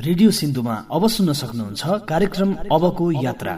Radio सिन्धुमा अब सुन्न सक्नुहुन्छ कार्यक्रम अबको यात्रा।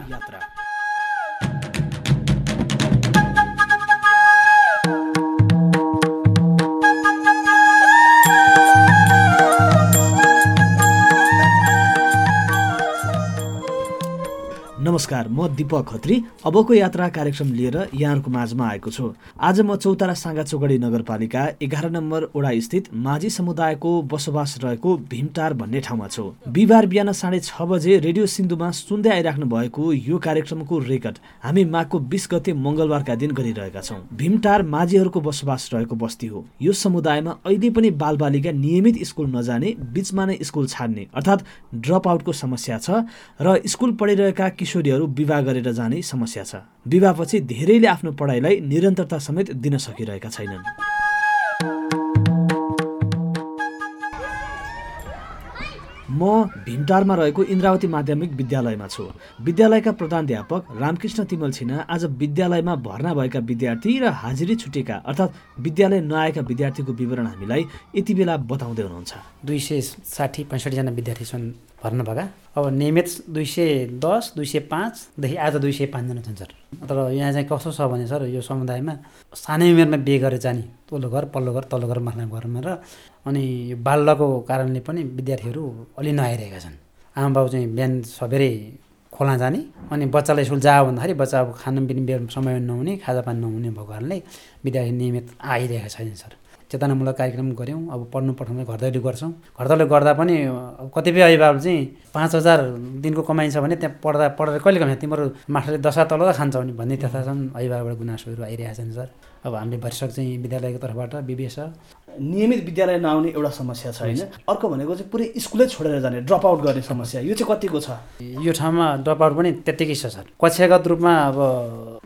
नमस्कार म दिपक खत्री। अबको यात्रा कार्यक्रम लिएर यहाँहरूको माझमा आएको छु। आज म चौतारा साँगा चौगडी नगरपालिका एघार नम्बर ओडा स्थित माझी समुदायको बसोबास रहेको भीमटार भन्ने ठाउँमा छु। बिहिबार बिहान साढे छ बजे रेडियो सिन्धुमा सुन्दै आइराख्नु भएको यो कार्यक्रमको रेकर्ड हामी माघको बिस गते मङ्गलबारका दिन गरिरहेका छौँ। भीमटार माझीहरूको बसोबास रहेको बस्ती हो। यो समुदायमा अहिले पनि बालबालिका नियमित स्कुल नजाने बिचमा नै स्कुल छाड्ने अर्थात् ड्रप आउटको समस्या छ र स्कुल पढिरहेका किशोरीहरू विवाह गरेर जाने समस्या छ। विवाहपछि धेरैले आफ्नो पढाइलाई निरन्तरता समेत दिन सकिरहेका छैनन्। म भीमटारमा रहेको इन्द्रावती माध्यमिक विद्यालयमा छु। विद्यालयका प्रधानध्यापक रामकृष्ण तिमल छिना आज विद्यालयमा भर्ना भएका विद्यार्थी र हाजिरी छुटेका अर्थात् विद्यालय नआएका विद्यार्थीको विवरण हामीलाई यति बेला बताउँदै हुनुहुन्छ। दुई सय साठी पैँसठीजना विद्यार्थी छन्। भर्ना भएका। अब नियमित दुई सय दस दुई सय पाँचदेखि आज दुई सय पाँचजना छन् सर। तर यहाँ चाहिँ कस्तो छ भने सर यो समुदायमा सानै उमेरमा बिहे गरेर जाने तल्लो घर पल्लो घर तल्लो घर मार्ने घरमा र अनि यो बाल्यको कारणले पनि विद्यार्थीहरू अलि नआइरहेका छन्। आमा बाउ चाहिँ बिहान सबेरै खोला जाने अनि बच्चालाई स्कुल जा भन्दाखेरि बच्चा अब खानु पिउने समय नहुने खाजापानी नहुने भएको कारणले विद्यार्थी नियमित आइरहेका छैनन् सर। चेतनामूलक कार्यक्रम गऱ्यौँ। अब पढ्नु पठाउनु घर दैलो गर्छौँ। घर दैलो गर्दा पनि अब कतिपय अभिभावक चाहिँ पाँच हजार दिनको कमाइन्छ भने त्यहाँ पढ्दा पढेर कहिले कमाइ? तिम्रो मास्टरले दशा तल त खान्छ भने भन्ने त्यस्ता छन् अभिभावकबाट गुनासोहरू आइरहेका छन् सर। अब हामीले भरिसक चाहिँ विद्यालयको तर्फबाट विवेश नियमित विद्यालय नआउने एउटा समस्या छ होइन। अर्को भनेको चाहिँ पुरै स्कुलै छोडेर जाने ड्रप आउट गर्ने समस्या। यो चाहिँ कतिको छ? यो ठाउँमा ड्रप आउट पनि त्यत्तिकै छ सर। कक्षागत रूपमा अब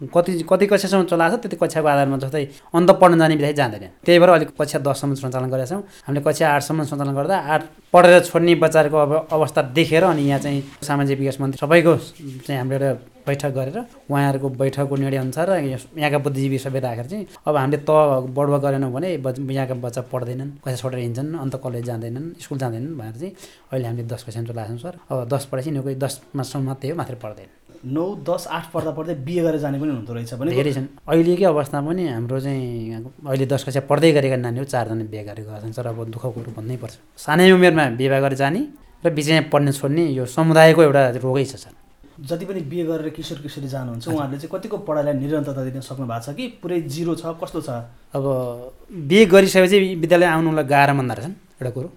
कति कति कक्षासम्म चलाएको छ त्यति कक्षाको आधारमा जस्तै अन्त पढ्न जाने विधायी जाँदैन। त्यही भएर अलिक कक्षा दससम्म सञ्चालन गरेका छौँ। हामीले कक्षा आठसम्म सञ्चालन गर्दा आठ पढेर छोड्ने बच्चाहरूको अब अवस्था देखेर अनि यहाँ चाहिँ सामाजिक विकास मन्त्री सबैको चाहिँ हाम्रो एउटा बैठक गरेर उहाँहरूको बैठकको निर्णय अनुसार यहाँका बुद्धिजीवी सबै राखेर चाहिँ अब हामीले त बढुवा गरेनौँ भने यहाँका बच्चा पढ्दैनन् कक्षा छोडेर हिँड्छन् अन्त कलेज जाँदैनन् स्कुल जाँदैनन् भनेर चाहिँ अहिले हामीले दस कक्षामा चलाएको छौँ सर। अब दस पढेपछि नि कोही दसमासम्म मात्रै हो मात्रै पढ्दैन। नौ दस आठ पढ्दा पढ्दै बिहे गरेर जाने पनि हुँदो रहेछ भने धेरै छन्। अहिलेकै अवस्थामा पनि हाम्रो चाहिँ अहिले दस कक्षा पढ्दै गरेका नानीहरू चारजना बिहे गरेका छन् सर अब दुःखको कुरो भन्नै पर्छ। सानै उमेरमा बिहे गरेर जाने र बिचमा पढ्ने छोड्ने यो समुदायको एउटा रोगै छ सर। जति पनि बिहे गरेर किशोर किशोरी जानुहुन्छ उहाँहरूले चाहिँ कतिको पढाइलाई निरन्तरता दिन सक्नु भएको छ कि पुरै जिरो छ कस्तो छ? अब बिहे गरिसकेपछि विद्यालय आउनुलाई गाह्रो मान्दो रहेछन् एउटा कुरो।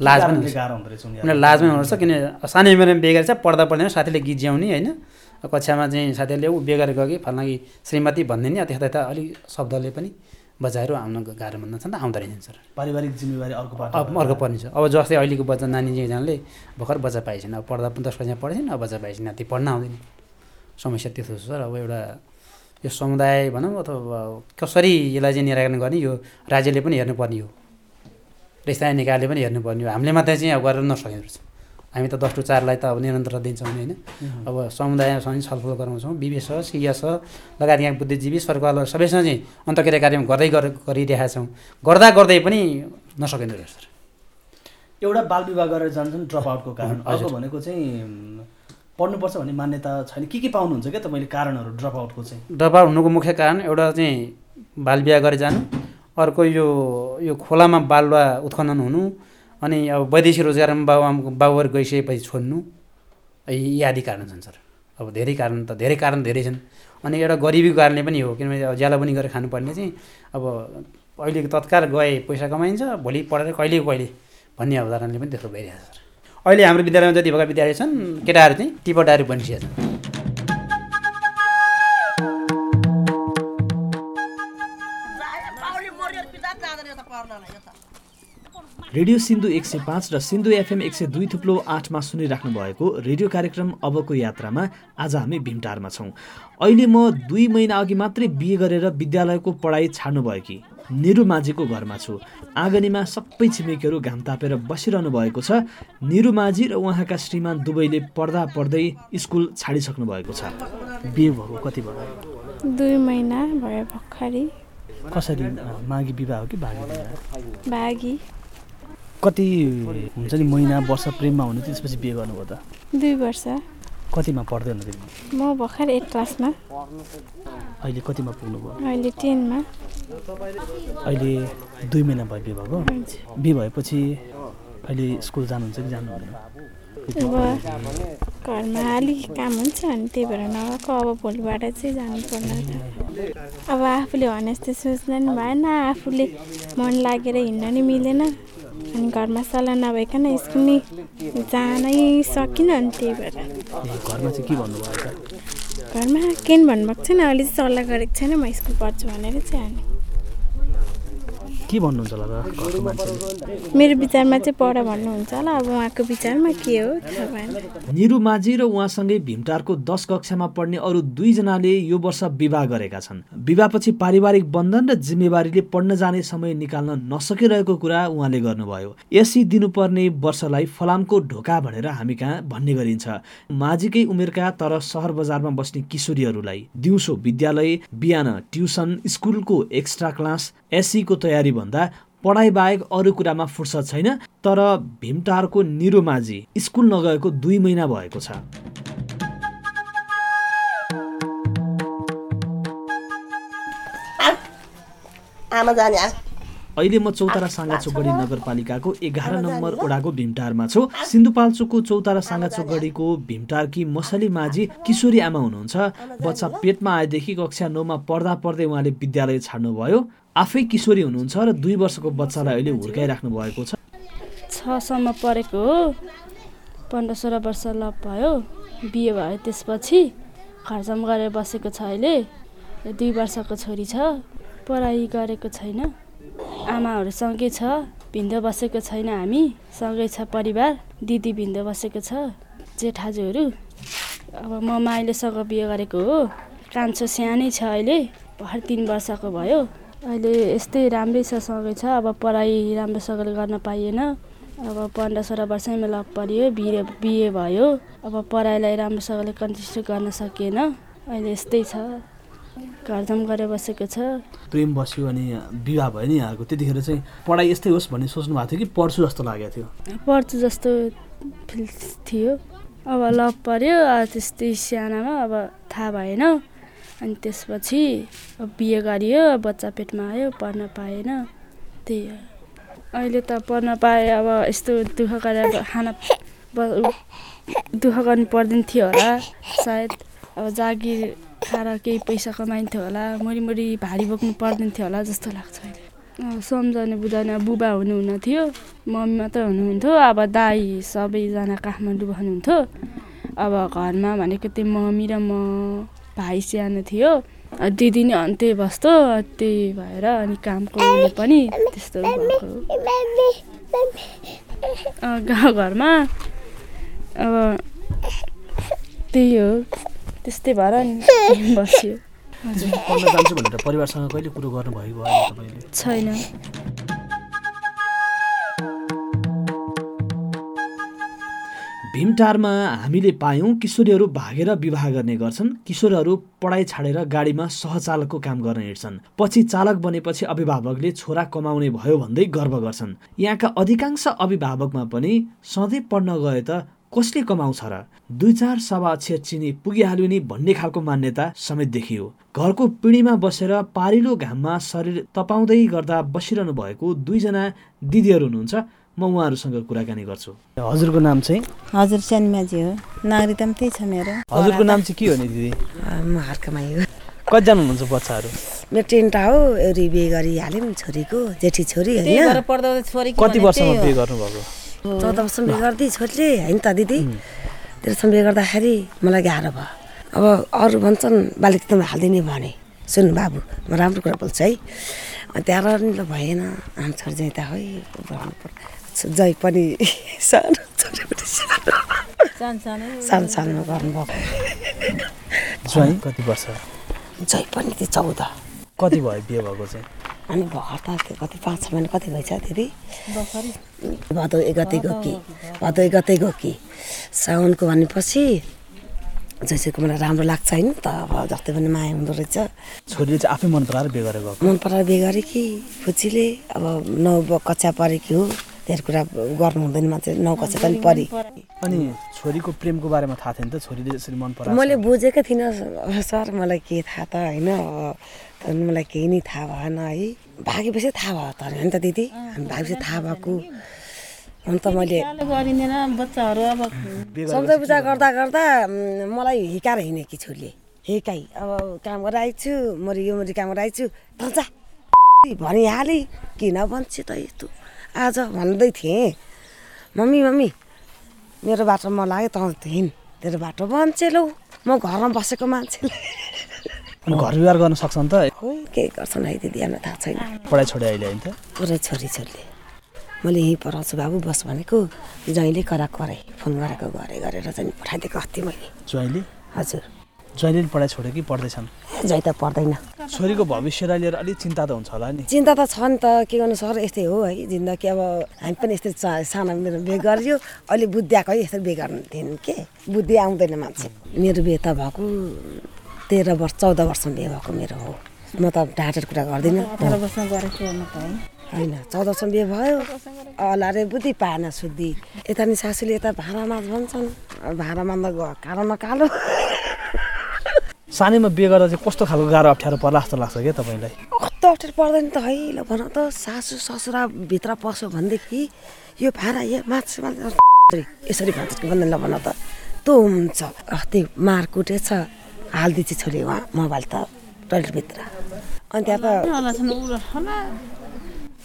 लाज पनि गाह्रो हुँदो रहेछ उनीहरूलाई। लाज पनि हुनुपर्छ किन सानै उमेरमा बिहे गरेर पढ्दा पढ्दैन साथीले गीत ज्याउने होइन। कक्षामा चाहिँ साथीहरूले ऊ बिहे गयो कि फल्ना कि श्रीमती भन्ने नि त्यता यता अलिक शब्दले पनि बच्चाहरू आउन गाह्रो मान्दछन् त आउँदो रहेछन् सर। पारिवारिक जिम्मेवारी अर्को अब अर्को पर्ने छ। अब जस्तै अहिलेको बच्चा नानी एकजनाले भर्खर बच्चा पाइछन् अब पढ्दा पनि दस कक्षा पढेछन् अब बच्चा पाइछन् ती पढ्न आउँदैन। समस्या त्यस्तो छ सर। अब एउटा यो समुदाय भनौँ अथवा कसरी यसलाई चाहिँ निराकरण गर्ने यो राज्यले पनि हेर्नुपर्ने हो। र स्थानीय निकायले पनि हेर्नुपर्ने हो। हामीले मात्रै चाहिँ अब गरेर नसकेको रहेछ। हामी त दस टु चारलाई त अब निरन्तरता दिन्छौँ होइन। अब समुदायसँग छलफल गराउँछौँ। विवेश सिएस लगायत यहाँ बुद्धिजीवी सरकारलाई सबैसँग चाहिँ अन्तक्रिया कार्यक्रम गर्दै गरिरहेका छौँ। गर्दा गर्दै पनि नसकिँदो रहेछ सर। एउटा बाल विवाह गरेर जान्छन् ड्रप आउटको कारण। अर्को भनेको चाहिँ पढ्नुपर्छ भन्ने मान्यता छैन। के के पाउनुहुन्छ क्या तपाईँले कारणहरू ड्रप आउटको चाहिँ? ड्रप आउट हुनुको मुख्य कारण एउटा चाहिँ बाल बिहा गरेर जानु अर्को यो यो खोलामा बालुवा उत्खनन हुनु अनि अब वैदेशिक रोजगारमा बाबु बाबुहरू गइसकेपछि छोड्नु यी आदि कारण छन् सर। अब धेरै कारण त धेरै कारण धेरै छन्। अनि एउटा गरिबीको कारणले पनि हो किनभने अब ज्याला पनि गरेर खानुपर्ने चाहिँ अब अहिलेको तत्काल गए पैसा कमाइन्छ भोलि पढेर कहिले कहिले भन्ने अवधारणाले पनि त्यस्तो भइरहेको छ सर। अहिले हाम्रो विद्यालयमा जति भएका विद्यार्थी छन् केटाहरू चाहिँ टिपटाहरू बनिसकेका छन्। रेडियो सिन्धु एक सय पाँच र सिन्धु एफएम एक सय दुई थुप्लो आठमा सुनिराख्नु भएको रेडियो कार्यक्रम अबको यात्रामा आज हामी भीमटारमा छौँ। अहिले म दुई महिना अघि मात्रै बिहे गरेर विद्यालयको पढाइ छाड्नु भयो कि? निरु माझीको घरमा छु। आँगनीमा सबै छिमेकीहरू घाम तापेर बसिरहनु भएको छ। निरु माझी र उहाँका श्रीमान दुवैले पढ्दा पढ्दै स्कुल छाडिसक्नु भएको छ। बिहे भएको कति भयो? दुई महिना भयो भर्खरै। कसरी माघी विवाह हो कि भागी बाघी कति हुन्छ नि महिना वर्ष प्रेममा हुनु त्यसपछि बिहे गर्नुभयो त? दुई वर्ष। कतिमा पढ्दै हुनु म भर्खर एट क्लासमा। अहिले कतिमा पुग्नुभयो? अहिले टेनमा अहिले दुई महिना भयो बिहे भएको? बिहे भएपछि अहिले स्कुल जानुहुन्छ कि जानुहुँदैन? अब घरमा अलिक काम हुन्छ अनि त्यही भएर नगएको अब भोलिबाट चाहिँ जानुपर्ने अब आफूले भने जस्तो सोच्दा नि भएन आफूले मन लागेर हिँड्न नि मिलेन। अनि घरमा सल्लाह नभइकन स्कुल नि जानै सकिनँ अनि त्यही भएर। घरमा चाहिँ के भन्नुभयो त घरमा केही भन्नुभएको छैन अहिले चाहिँ सल्लाह गरेको छैन म स्कुल पढ्छु भनेर चाहिँ अनि। के भन्नुहुन्छ होला त? घरको मान्छेले मेरो विचारमा चाहिँ पढ भन्नुहुन्छ होला। अब उहाँको विचारमा के हो? निरु माझी र उहाँसँगै भीमटारको दस कक्षामा पढ्ने अरू दुईजनाले यो वर्ष विवाह गरेका छन्। विवाहपछि पारिवारिक बन्धन र जिम्मेवारीले पढ्न जाने समय निकाल्न नसकिरहेको कुरा उहाँले गर्नुभयो। यसै दिनुपर्ने वर्षलाई फलामको ढोका भनेर हामी कहाँ भन्ने गरिन्छ। माझीकै उमेरका तर सहर बजारमा बस्ने किशोरीहरूलाई दिउँसो विद्यालय बिहान ट्युसन स्कुलको एक्स्ट्रा क्लास एससीको तयारी भन्दा पढाइ बाहेक अरू कुरामा फुर्सद छैन तर भीमटारको निरो माझी स्कुल नगएको दुई महिना भएको छ। अहिले म चौतारा साँगाचोगढी नगरपालिकाको एघार नम्बर ओडाको भीमटारमा छु। सिन्धुपाल्चोकको चौतारा साँगाचोगढीको भीमटारकी मसली माझी किशोरी आमा हुनुहुन्छ। बच्चा पेटमा आएदेखि कक्षा नौमा पढ्दा पढ्दै उहाँले विद्यालय छाड्नुभयो। आफै किशोरी हुनुहुन्छ र दुई वर्षको बच्चालाई अहिले हुर्काइराख्नु भएको छ। छसम्म पढेको हो। पन्ध्र सोह्र वर्ष लप भयो। बिहे भयो त्यसपछि खर्चम गरेर बसेको छ अहिले। दुई वर्षको छोरी छ। पढाइ गरेको छैन। आमाहरूसँगै छ। भिन्द बसेको छैन हामी। सँगै छ परिवार। दिदी भिन्द बसेको छ। जेठाजुहरू। अब म माइलेसँग बिहे गरेको हो। कान्छो सानै छ अहिले। भर्खर तिन वर्षको भयो। अहिले यस्तै राम्रै छ। सँगै छ अब पढाइ राम्रोसँगले गर्न पाइएन। अब पन्ध्र सोह्र वर्षैमा लग पऱ्यो बिहे बिहे भयो। अब पढाइलाई राम्रोसँगले कन्टिन्यू गर्न सकिएन। अहिले यस्तै छ। घरजाम गरेर बसेको छ। प्रेम बस्यो अनि विवाह भयो नि यहाँको। त्यतिखेर चाहिँ पढाइ यस्तै होस् भन्ने सोच्नु भएको थियो कि पढ्छु जस्तो लागेको थियो? पढ्छु जस्तो फिल थियो। अब लभ पऱ्यो त्यस्तै सानामा अब थाहा भएन। अनि त्यसपछि अब बिहे गरियो बच्चा पेटमा आयो पढ्न पाएन त्यही हो। अहिले त पढ्न पाएँ अब यस्तो दुःख गरेर खाना दुःख गर्नु पर्दैन थियो होला सायद। अब जागिर खाएर केही पैसा कमाइन्थ्यो होला मुरी भारी बोक्नु पर्दैन थियो होला जस्तो लाग्छ अहिले। सम्झाउने बुझाउने बुबा हुनुहुन्न थियो मम्मी मात्रै हुनुहुन्थ्यो अब दाई सबैजना काठमाडौँ हुनुहुन्थ्यो अब घरमा भनेको त्यही मम्मी र म भाइ सानो थियो दिदी नि अन्त्यै बस्थ्यो त्यही भएर अनि कामको पनि त्यस्तो भएको। अँ, गाउँघरमा। अब त्यही हो त्यस्तै भएर नि बस्यो। हजुर। जान्छु भनेर परिवारसँग कहिले कुरो गर्नुभएको भयो तपाईँले? छैन। भीमटारमा हामीले पायौँ किशोरीहरू भागेर विवाह गर्ने गर्छन्। किशोरहरू पढाइ छाडेर गाडीमा सहचालकको काम गर्न हिँड्छन्। पछि चालक बनेपछि अभिभावकले छोरा कमाउने भयो भन्दै गर्व गर्छन्। यहाँका अधिकांश अभिभावकमा पनि सधैँ पढ्न गए त कसले कमाउँछ र? दुई चार सभा चिनी पुगिहाल्यो नि भन्ने खालको मान्यता समेत देखियो। घरको पिँढीमा बसेर पारिलो घाममा शरीर तपाउँदै गर्दा बसिरहनु भएको दुईजना दिदीहरू हुनुहुन्छ। म उहाँहरूसँग कुराकानी गर्छु। हजुरको नाम चाहिँ? हजुर सानीमाझी हो। नागरिकता पनि त्यही छ मेरो। हजुरको नाम चाहिँ के हो नि दिदी? म हर्कमाई हो। कतिजना हुनुहुन्छ बच्चाहरू? मेरो टेन्टा हो एउटी बिहे गरिहाल्यौँ छोरीको जेठी छोरी होइन। कति वर्षमा बिहे गर्नुभएको? चौध वर्षमा बिहे गरिदिए छोरीले होइन त दिदी? तेह्रसम्म बिहे गर्दाखेरि मलाई गाह्रो भयो। अब अरू भन्छन् बालिकामा हालिदिने भने। सुन बाबु म राम्रो कुरा बोल्छु है। अनि त्यहाँबाट नि ल भएन। आम छोरी चाहिँ त है जय पनि सानो छोरी पनि सानो। सानो सानो गर्नुभएको ज्वाइँ कति वर्ष? जय पनि त्यो चौध। कति भयो बिहे भएको चाहिँ? अनि भर्खर त त्यो कति पाँच छ महिना कति भएछ दिदी? भदौ एक गते गयो कि भदौ एक गते गयो कि साउनको भनेपछि जैसेको मलाई राम्रो लाग्छ होइन त अब जस्तै पनि माया हुँदो रहेछ। छोरीले चाहिँ आफै मन पराएर बिहे गरेको? मन पराएर बिहे गरेँ कि? फुच्चीले अब नौ कक्षा पढेकी हो। धेरै कुरा गर्नु हुँदैन मान्छे नौ कक्षा पनि पढी अनि छोरीको प्रेमको बारेमा थाहा थिएन त? छोरीले यसरी मन पराएको मैले बुझेकै थिइनँ सर मलाई के थाहा त होइन? मलाई केही नै थाहा भएन है। भागेपछि थाहा भयो त होइन त दिदी? हामी भागेपछि थाहा भएको। अन्त मैले गरिँदैन बच्चाहरू अब सम्झै पूजा गर्दा गर्दा मलाई हिकाएर हिँडेकी छोरीले? हिकाइ। अब काम गरेर आएको छु मरि यो मरि काम गरेर आएको छु। तर जा। भनिहालेँ किन भन्छ त यस्तो? आज भन्दै थिएँ। मम्मी मम्मी मेरो बाटो म लाग्यो त हिँड तेरो बाटो भन्छ लौ म घरमा बसेको मान्छेले। घर व्यवहार गर्न सक्छन् त? खोइ के गर्छन् है दिदी हामीलाई थाहा छैन। पढाइ छोडे अहिले होइन त? पुरै छोरी छोरीले मैले यहीँ पढाउँछु बाबु बस भनेको जहिले कराएको कराएँ फोन गरेको गरे गरेर चाहिँ पठाइदिएको अस्ति मैले। ज्वाइँले? हजुर। ज्वाइँले पढाइ छोड्यो कि पढ्दैछन्? जै त पर्दैन छोरीको भविष्यलाई लिएर अलिक चिन्ता त हुन्छ होला नि। चिन्ता त छ नि त के गर्नु सर यस्तै हो है जिन्दगी। अब हामी पनि यस्तै सानो मेरो बिहे गरियो अहिले बुद्धि आएको है यस्तो बिहे गर्नु थिएन के? बुद्धि आउँदैन मान्छे। मेरो बिहे त भएको तेह्र वर्ष चौध वर्षमा बिहे भएको मेरो हो। म त ढाँटेर कुरा गर्दिनँ। होइन चौध वर्षमा बिहे भयो। अलारे बुद्धि पाएन शुद्धि। यता नि सासूले यता भाँडा माझ भन्छन्। भाँडा मान्दा गयो कालोमा कालो। सानैमा बिहे गर्दा चाहिँ कस्तो खालको गाह्रो अप्ठ्यारो पर्ला जस्तो लाग्छ क्या तपाईँलाई? कस्तो अप्ठ्यारो पर्दैन त है ल भन त सासू ससुरा भित्र पस्यो भनेदेखि यो भाँडा यो माछा माछा यसरी भन्दैन ल भन त। त्यो हुन्छ अस्ति मार कुटेछ हालिदिएछ छोरी उहाँ मोबाइल त टोइलेटभित्र। अनि त्यहाँ त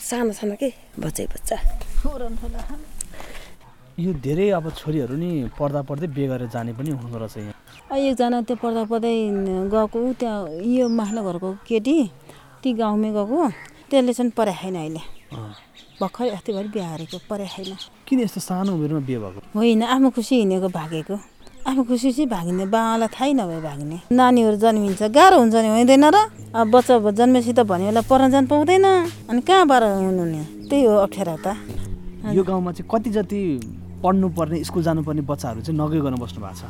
सानो सानो के बच्चै बच्चा। यो धेरै अब छोरीहरू नि पढ्दा पढ्दै बिहे गरेर जाने पनि हुँदो रहेछ यहाँ। एकजना त्यो पढ्दा पढ्दै गएको त्यहाँ यो माथिल्लो घरको केटी ती गाउँमै गएको त्यसले चाहिँ छैन अहिले। भर्खरै अस्तिभरि बिहा गरेको पढाइ छैन किन यस्तो सानो उमेरमा बिहे भएको? होइन आफ्नो खुसी हिँडेको भागेको। आफ्नो खुसी चाहिँ भागिने बाबालाई थाहै नभए भाग्ने। नानीहरू जन्मिन्छ गाह्रो हुन्छ नि हुँदैन र? अब बच्चा जन्मेपछि त भने बेला पढ्न जानु पाउँदैन। अनि कहाँबाट हुनु नि त्यही हो अप्ठ्यारो त। यो गाउँमा चाहिँ कति जति पढ्नुपर्ने स्कुल जानुपर्ने बच्चाहरू चाहिँ नगइकन बस्नु भएको छ।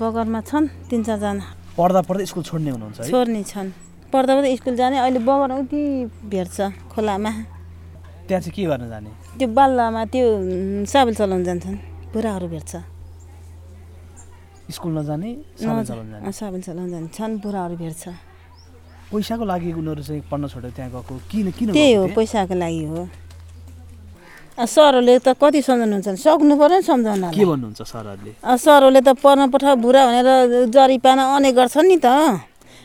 बगरमा छन् तिन चारजना पढ्दा पढ्दै स्कुल छोड्ने हुनुहुन्छ छोड्ने छन्। पढ्दा पढ्दा स्कुल जाने अहिले बगर उति भेट्छ खोलामा। त्यहाँ चाहिँ के गर्न जाने? त्यो बाल्लामा त्यो साबुन चलाउनु जान्छन्। बुढाहरू भेट्छ स्कुल नजाने साबुन चलाउन जाने। जान्छन् बुढाहरू भेट्छ पैसाको लागि उनीहरू चाहिँ पढ्न छोडेर त्यहाँ गएको किन किन त्यही हो? पैसाको लागि हो। सरहरूले त कति सम्झाउनुहुन्छ सक्नु पऱ्यो नि सम्झाउन के भन्नुहुन्छ सरहरूले? सरहरूले त पढ्न पठाउ बुढा भनेर जरिपाना अनेक गर्छन् नि त।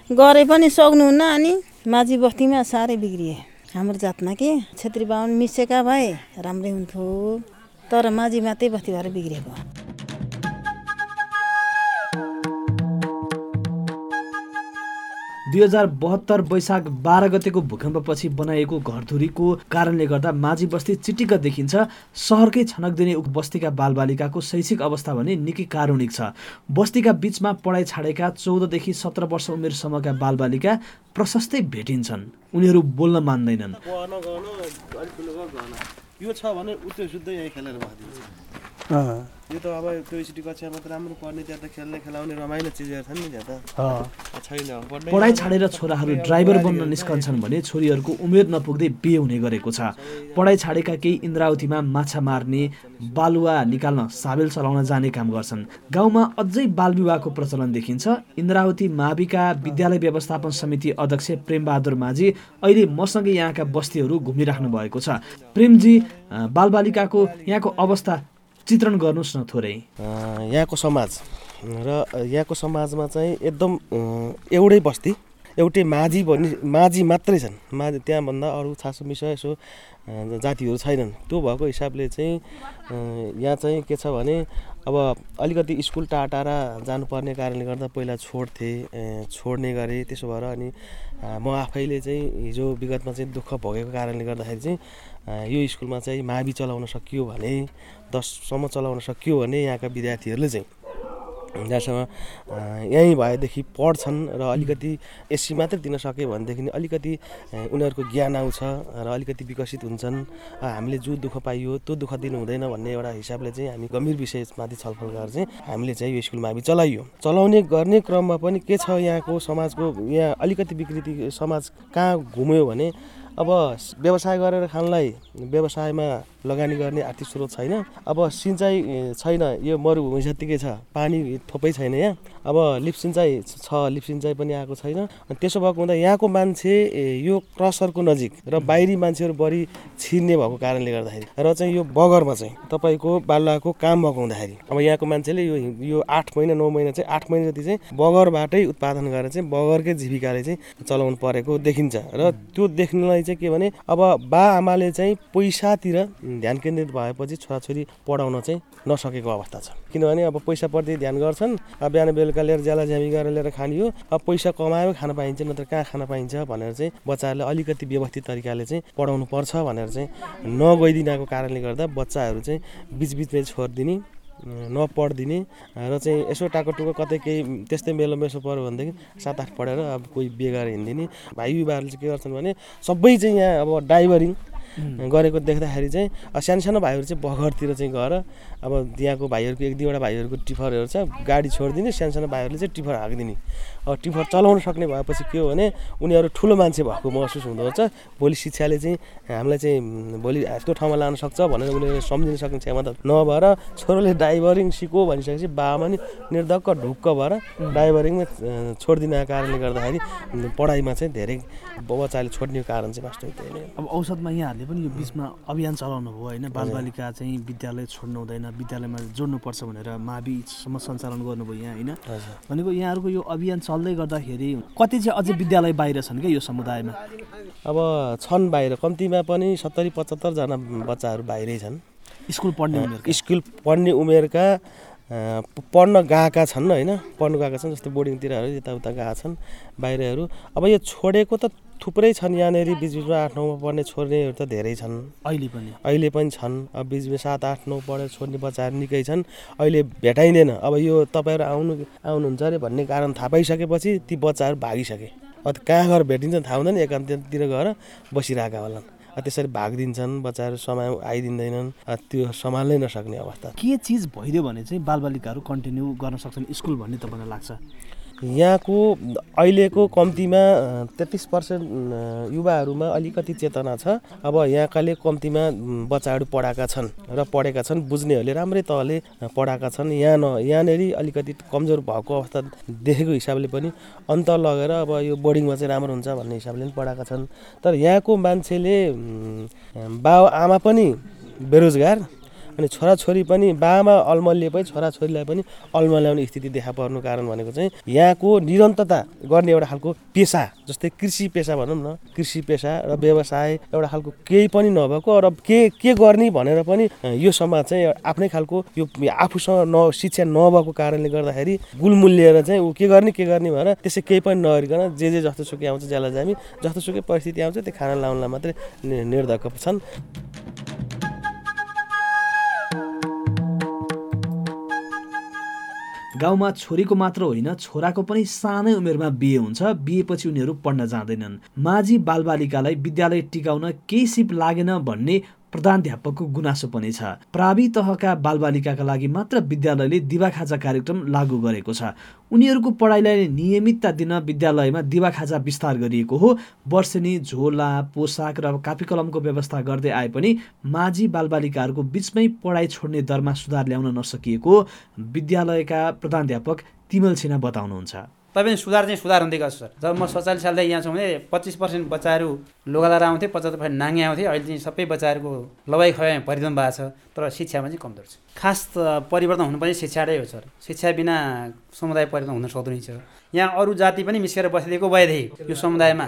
गरे पनि सक्नुहुन्न अनि माझी बस्तीमा साह्रै बिग्रिए। हाम्रो जातमा के? छेत्री बाहुन मिसेका भए राम्रै हुन्थ्यो। तर माझी मात्रै बस्ती भएर बिग्रिएको। दुई हजार बहत्तर वैशाख बाह्र गतेको भूकम्पपछि बनाइएको घरधुरीको कारणले गर्दा माझी बस्ती चिटिक्क देखिन्छ। सहरकै छनक दिने उक्त बस्तीका बालबालिकाको शैक्षिक अवस्था भने निकै कारुणिक छ। बस्तीका बिचमा पढाइ छाडेका चौधदेखि सत्र वर्ष उमेरसम्मका बालबालिका प्रशस्तै भेटिन्छन्। उनीहरू बोल्न मान्दैनन्। यो छ भने उत्यो शुद्ध यहीँ खेलेर भइदिन्छ यो त अब त्यो सिटी कक्षामा त राम्रो पढ्ने त्यहाँ त खेल्ने खेलाउने रमाइलो चिजहरू छन् नि त्यहाँ त। छैन पढाइ छाडेर छोराहरू ड्राइभर बन्न निस्कन्छन् भने छोरीहरूको उमेर नपुग्दै बिहे हुने गरेको छ। पढाइ छाडेका केही इन्द्रावतीमा माछा मार्ने बालुवा निकाल्न साबेल चलाउन जाने काम गर्छन्। गाउँमा अझै बाल विवाहको प्रचलन देखिन्छ। इन्द्रावती माविका विद्यालय व्यवस्थापन समिति अध्यक्ष प्रेमबहादुर माझी अहिले मसँगै यहाँका बस्तीहरू घुमिराख्नु भएको छ। प्रेमजी बालबालिकाको यहाँको अवस्था चित्रण गर्नुहोस् न थोरै। यहाँको समाज र यहाँको समाजमा चाहिँ एकदम एउटै बस्ती एउटै माझी भन्ने माझी मात्रै छन्। माझी त्यहाँभन्दा अरू छासो मिसो यसो जातिहरू छैनन्। त्यो भएको हिसाबले चाहिँ यहाँ चाहिँ के छ भने अब अलिकति स्कुल टाढा टाढा जानुपर्ने कारणले गर्दा पहिला छोड्थे छोड्ने गरेँ त्यसो भएर अनि म आफैले चाहिँ हिजो विगतमा चाहिँ दुःख भोगेको कारणले गर्दाखेरि चाहिँ यो स्कुलमा चाहिँ मावि चलाउन सकियो भने दससम्म चलाउन सकियो भने यहाँका विद्यार्थीहरूले चाहिँ जहाँसँग अँ, यहीँ भएदेखि पढ्छन् र अलिकति एससी मात्रै दिन सक्यो भनेदेखि अलिकति उनीहरूको ज्ञान आउँछ र अलिकति विकसित हुन्छन्। हामीले जो दुःख पाइयो त्यो दुःख दिनु हुँदैन भन्ने एउटा हिसाबले चाहिँ हामी गम्भीर विषयमाथि छलफल गरेर चाहिँ हामीले चाहिँ यो स्कुलमा हामी चलाइयो। चलाउने गर्ने क्रममा पनि के छ यहाँको समाजको यहाँ अलिकति विकृति समाज कहाँ घुम्यो भने अब व्यवसाय गरेर खानलाई व्यवसायमा लगानी गर्ने आर्थिक स्रोत छैन। अब सिँचाइ छैन यो मरुभूमि जत्तिकै छ पानी थोपै छैन यहाँ। अब लिप सिँचाइ छ लिप सिँचाइ पनि आएको छैन। त्यसो भएको हुँदा यहाँको मान्छे यो क्रसरको नजिक र बाहिरी मान्छेहरू बढी छिर्ने भएको कारणले गर्दाखेरि र चाहिँ यो बगरमा चाहिँ तपाईँको बालुवाको काम भएको हुँदाखेरि अब यहाँको मान्छेले यो यो आठ महिना नौ महिना चाहिँ आठ महिना जति चाहिँ बगरबाटै उत्पादन गरेर चाहिँ बगरकै जीविकाले चाहिँ चलाउनु परेको देखिन्छ। र त्यो देख्नलाई चाहिँ के भने अब बा आमाले चाहिँ पैसातिर ध्यान केन्द्रित भएपछि छोराछोरी पढाउन चाहिँ नसकेको अवस्था छ। किनभने अब पैसाप्रति ध्यान गर्छन् अब बिहान बेलुका लिएर ज्याला ज्यामी गरेर लिएर खाने हो अब पैसा कमायो खान पाइन्छ नत्र कहाँ खान पाइन्छ भनेर चाहिँ बच्चाहरूले अलिकति व्यवस्थित तरिकाले चाहिँ पढाउनु पर्छ भनेर चाहिँ नगइदिनको कारणले गर्दा बच्चाहरू चाहिँ बिचबिचमै छोडिदिने नपढिदिने र चाहिँ यसो टाकोटुको कतै केही त्यस्तै मेलो मेसो पऱ्यो भनेदेखि सात आठ पढेर अब कोही बिहे गरेर हिँडिदिने। भाइ युवाहरूले चाहिँ के गर्छन् भने सबै चाहिँ यहाँ अब ड्राइभरिङ गरेको देख्दाखेरि चाहिँ सानो सानो भाइहरू चाहिँ बगरतिर चाहिँ गएर अब त्यहाँको भाइहरूको एक दुईवटा भाइहरूको टिफरहरू छ गाडी छोडिदिने सानो सानो भाइहरूले चाहिँ टिफर हाकिदिने। अब टिफर चलाउन सक्ने भएपछि के हो भने उनीहरू ठुलो मान्छे भएको महसुस हुँदो रहेछ। भोलि शिक्षाले चाहिँ हामीलाई चाहिँ भोलि यस्तो ठाउँमा लान सक्छ भनेर उनीहरूले सम्झिन सक्ने क्षमता नभएर छोरोले ड्राइभरिङ सिको भनिसकेपछि बाबामा नि निर्धक्क ढुक्क भएर ड्राइभरिङमा छोडिदिनको कारणले गर्दाखेरि पढाइमा चाहिँ धेरै बच्चाले छोड्ने कारण चाहिँ वास्तविक अब औसतमा यहाँहरूले पनि यो बिचमा अभियान चलाउनु भयो होइन? बालबालिका चाहिँ विद्यालय छोड्नु हुँदैन विद्यालयमा जोड्नुपर्छ भनेर माविसम्म सञ्चालन गर्नुभयो यहाँ होइन? भनेको यहाँहरूको यो अभियान चल्दै गर्दाखेरि कति चाहिँ अझै विद्यालय बाहिर छन् क्या यो समुदायमा? अब छन् बाहिर कम्तीमा पनि सत्तरी पचहत्तरजना बच्चाहरू बाहिरै छन्। स्कुल पढ्ने उनीहरूको स्कुल पढ्ने उमेरका पढ्न गएका छन् होइन? पढ्नु गएका छन् जस्तै बोर्डिङतिरहरू यताउता गएका छन् बाहिरहरू। अब यो छोडेको त थुप्रै छन् यहाँनिर बिचबिचमा आठ नौमा पढ्ने छोड्नेहरू त धेरै छन्। अहिले पनि। अहिले पनि छन्। अब बिचमा सात आठ नौ पढेर छोड्ने बच्चाहरू निकै छन्। अहिले भेटाइँदैन। अब यो तपाईँहरू आउनु आउनुहुन्छ अरे भन्ने कारण थाहा पाइसकेपछि ती बच्चाहरू भागिसके। अब कहाँ गएर भेटिन्छ थाहा हुँदैन। एकान्ततिर गएर बसिरहेका होलान्। त्यसरी भागिदिन्छन् बच्चाहरू समय आइदिँदैनन्। त्यो सम्हाल्नै नसक्ने अवस्था। के चिज भइदियो भने चाहिँ बालबालिकाहरू कन्टिन्यू गर्न सक्छन् स्कुल भन्ने तपाईँलाई लाग्छ? यहाँको अहिलेको कम्तीमा तेत्तिस पर्सेन्ट युवाहरूमा अलिकति चेतना छ। अब यहाँकाले कम्तीमा बच्चाहरू पढाएका छन् र पढेका छन् बुझ्नेहरूले राम्रै तहले पढाएका छन्। यहाँ न यहाँनिर अलिकति कमजोर भएको अवस्था देखेको हिसाबले पनि अन्त लगेर अब यो बोर्डिङमा चाहिँ राम्रो हुन्छ भन्ने हिसाबले पनि पढाएका छन्। तर यहाँको मान्छेले बाउ आमा पनि बेरोजगार। अनि छोराछोरी पनि बाबामा अल्मलिएपछि छोराछोरीलाई पनि अल्मल्याउने स्थिति देखा पर्नु कारण भनेको चाहिँ यहाँको निरन्तरता गर्ने एउटा खालको पेसा जस्तै कृषि पेसा भनौँ न कृषि पेसा र व्यवसाय एउटा खालको केही पनि नभएको र के के गर्ने भनेर पनि यो समाज चाहिँ आफ्नै खालको यो आफूसँग न शिक्षा नभएको कारणले गर्दाखेरि गुलमुलिएर चाहिँ ऊ के गर्ने के गर्ने भनेर त्यसै केही पनि नगरिकन जे जे जस्तो सुकै आउँछ ज्याला जामी जस्तो सुकै परिस्थिति आउँछ त्यो खाना लाउनलाई मात्रै निर्धक्क छन्। गाउँमा छोरीको मात्र होइन छोराको पनि सानै उमेरमा बिहे हुन्छ बिहेपछि उनीहरू पढ्न जाँदैनन्। माझी बालबालिकालाई विद्यालय टिकाउन केही सिप लागेन भन्ने प्रधानध्यापकको गुनासो पनि छ। प्रावि तहका बालबालिकाका लागि मात्र विद्यालयले दिवाखाजा कार्यक्रम लागू गरेको छ। उनीहरूको पढाइलाई नियमितता दिन विद्यालयमा दिवाखाजा विस्तार गरिएको हो। वर्षेनी झोला पोसाक र कापी कलमको व्यवस्था गर्दै आए पनि माझी बालबालिकाहरूको बिचमै पढाइ छोड्ने दरमा सुधार ल्याउन नसकिएको विद्यालयका प्रधानध्यापक तिमल सिन्हा बताउनुहुन्छ। तैपनि सुधार चाहिँ सुधार हुँदै गएको सर। जब म सत्तालिस सालदेखि यहाँ छु भने पच्चिस पर्सेन्ट बच्चाहरू लुगा लाएर आउँथे पचहत्तर पर्सेन्ट नाङ्गे आउँथे अहिले चाहिँ सबै बच्चाहरूको लवाई खवाई परिवर्तन भएको छ तर शिक्षामा चाहिँ कमजोर छ। खास त परिवर्तन हुनुपर्ने शिक्षाकै हो सर। शिक्षा बिना समुदाय परिवर्तन हुन सक्दैन छ यहाँ अरू जाति पनि मिसिएर बसिदिएको भएदेखि यो समुदायमा।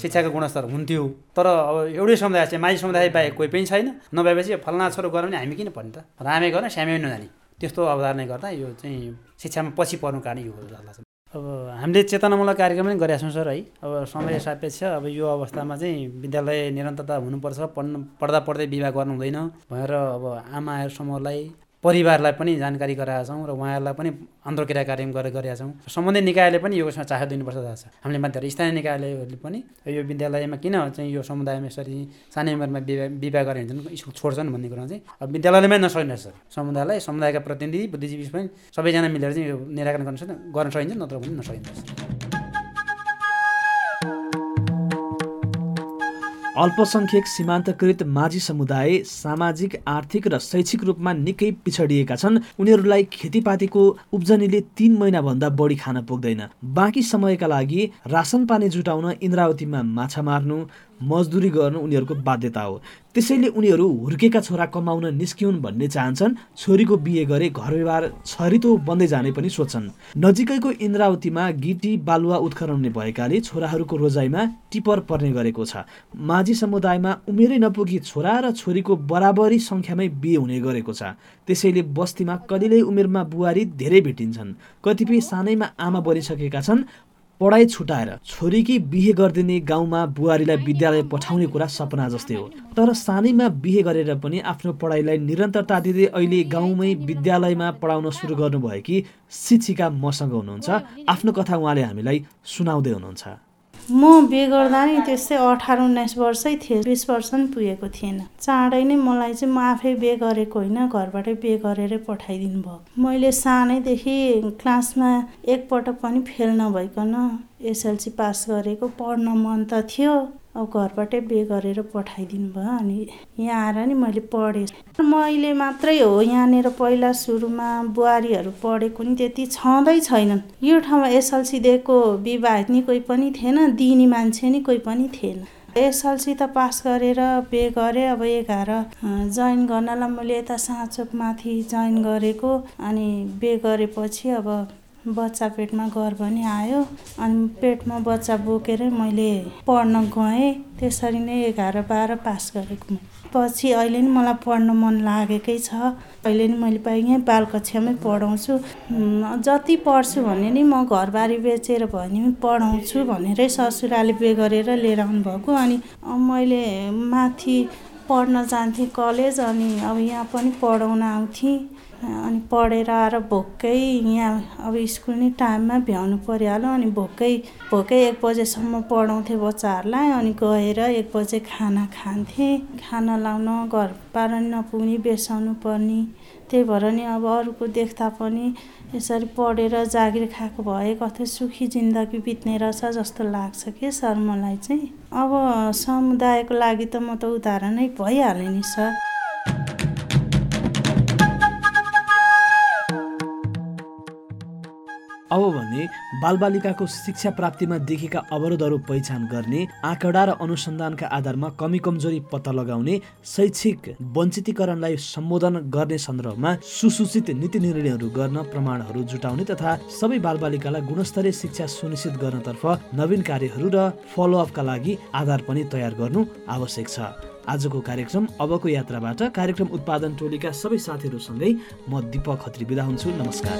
शिक्षाको गुणस्तर हुन्थ्यो। तर अब एउटै समुदाय चाहिँ माझी समुदाय बाहेक कोही पनि छैन। नभएपछि फलना छोरो गरौँ भने हामी किन पढ्ने त? रामे गर्न श्यामे पनि नजाने त्यस्तो अवधारणा गर्दा यो चाहिँ शिक्षामा पछि पर्नु कारण यो हो जस्तो लाग्छ। अब हामीले चेतनामूलक कार्यक्रम पनि गरेका छौँ सर है। अब समय सापेक्ष अब यो अवस्थामा चाहिँ विद्यालय निरन्तरता हुनुपर्छ पढ्नु पढ्दा पढ्दै विवाह गर्नु हुँदैन। भनेर अब आमाहरू समूहलाई परिवारलाई पनि जानकारी गराएका छौँ र उहाँहरूलाई पनि अन्तर्क्रिया कार्य गरेर गरेका छौँ। सम्बन्धित निकायले पनि यो यसमा चासो दिनुपर्छ छ। हामीले मात्र स्थानीय निकायहरूले पनि यो विद्यालयमा किन चाहिँ यो समुदायमा यसरी सानै उमेरमा विवाह विवाह गरेर हिँड्छन् स्कुल छोड्छन् भन्ने कुरा चाहिँ अब विद्यालयमै नसकिन्छ सर समुदायलाई समुदायका प्रतिनिधि बुद्धिजीवी पनि सबैजना मिलेर चाहिँ यो निराकरण गर्न गर्न सकिन्छ नत्र पनि नसकिन्छ। अल्पसङ्ख्यक सीमान्तकृत माझी समुदाय सामाजिक आर्थिक र शैक्षिक रूपमा निकै पिछडिएका छन्। उनीहरूलाई खेतीपातीको उब्जनीले तीन महिनाभन्दा बढी खान पुग्दैन। बाँकी समयका लागि रासन पानी जुटाउन इन्द्रावतीमा माछा मार्नु मजदुरी गर्नु उनीहरूको बाध्यता हो। त्यसैले उनीहरू हुर्केका छोरा कमाउन निस्किउन् भन्ने चाहन्छन् छोरीको बिहे गरे घर व्यवहार छरितो बन्दै जाने पनि सोच्छन्। नजिकैको इन्द्रावतीमा गिटी बालुवा उत्खनन भएकाले छोराहरूको रोजाइमा टिपर पर्ने गरेको छ। माझी समुदायमा उमेरै नपुगी छोरा र छोरीको बराबरी सङ्ख्यामै बिहे हुने गरेको छ। त्यसैले बस्तीमा कलिलै उमेरमा बुहारी धेरै भेटिन्छन्। कतिपय सानैमा आमा बनिसकेका छन् पढाइ छुटाएर छोरीकी बिहे गरिदिने गाउँमा बुहारीलाई विद्यालय पठाउने कुरा सपना जस्तै हो। तर सानैमा बिहे गरेर पनि आफ्नो पढाइलाई निरन्तरता दिँदै अहिले गाउँमै विद्यालयमा पढाउन सुरु गर्नुभएकी शिक्षिका मसँग हुनुहुन्छ। आफ्नो कथा उहाँले हामीलाई सुनाउँदै हुनुहुन्छ। म बिहे गर्दा नि त्यस्तै अठार उन्नाइस वर्षै थिएँ। बिस वर्ष पनि पुगेको थिएन। चाँडै नै मलाई चाहिँ म आफै बिहे गरेको होइन घरबाटै बिहे गरेरै पठाइदिनु भयो। मैले सानैदेखि क्लासमा एकपटक पनि फेल नभइकन एसएलसी पास गरेको पढ्न मन त थियो। अब घरबाटै बिहे गरेर पठाइदिनु भयो अनि यहाँ आएर नि मैले पढेँ। मैले मात्रै हो यहाँनिर पहिला सुरुमा बुहारीहरू पढेको नि त्यति छँदै छैनन्। यो ठाउँमा एसएलसी दिएको विवाहित नि कोही पनि थिएन दिने मान्छे नि कोही पनि थिएन। एसएलसी त पास गरेर बिहे गरेँ अब एघार जोइन गर्नलाई मैले यता साँचोक माथि जोइन गरेको अनि बिहे गरेपछि अब बच्चा पेटमा गर्भ नि आयो। अनि पेटमा बच्चा बोकेरै मैले पढ्न गएँ। त्यसरी नै एघार बाह्र पास गरेको पछि अहिले नि मलाई पढ्न मन लागेकै छ। अहिले नि मैले पाएँ यहीँ बाल कक्षामै पढाउँछु जति पढ्छु भने नि म घरबारी बेचेर भयो भने पनि पढाउँछु भनेरै ससुराले बे गरेर लिएर आउनुभएको। अनि मैले माथि पढ्न जान्थेँ कलेज अनि अब यहाँ पनि पढाउन आउँथेँ। अनि पढेर आएर भोकै यहाँ अब स्कुल नि टाइममा भ्याउनु परिहाल्यो अनि भोकै भोकै एक बजेसम्म पढाउँथेँ बच्चाहरूलाई। अनि गएर एक बजे खाना खान्थेँ। खाना लाउन घर पार नपुग्ने बेसाउनु पर्ने। त्यही भएर नि अब अरूको देख्दा पनि यसरी पढेर जागिर खाएको भए कतै सुखी जिन्दगी बित्ने रहेछ जस्तो लाग्छ कि सर मलाई चाहिँ? अब समुदायको लागि त म त उदाहरणै भइहालेँ नि सर। अब भने बालबालिकाको शिक्षा प्राप्तिमा देखिएका अवरोधहरू पहिचान गर्ने आँकडा र अनुसन्धानका आधारमा कमी कमजोरी पत्ता लगाउने शैक्षिक वञ्चितीकरणलाई सम्बोधन गर्ने सन्दर्भमा सुसूचित नीति निर्णयहरू गर्न प्रमाणहरू जुटाउने तथा सबै बालबालिकालाई गुणस्तरीय शिक्षा सुनिश्चित गर्नतर्फ नवीन कार्यहरू र फलोअपका लागि आधार पनि तयार गर्नु आवश्यक छ। आजको कार्यक्रम अबको यात्राबाट कार्यक्रम उत्पादन टोलीका सबै साथीहरूसँगै म दिपक खत्री बिदा हुन्छु। नमस्कार।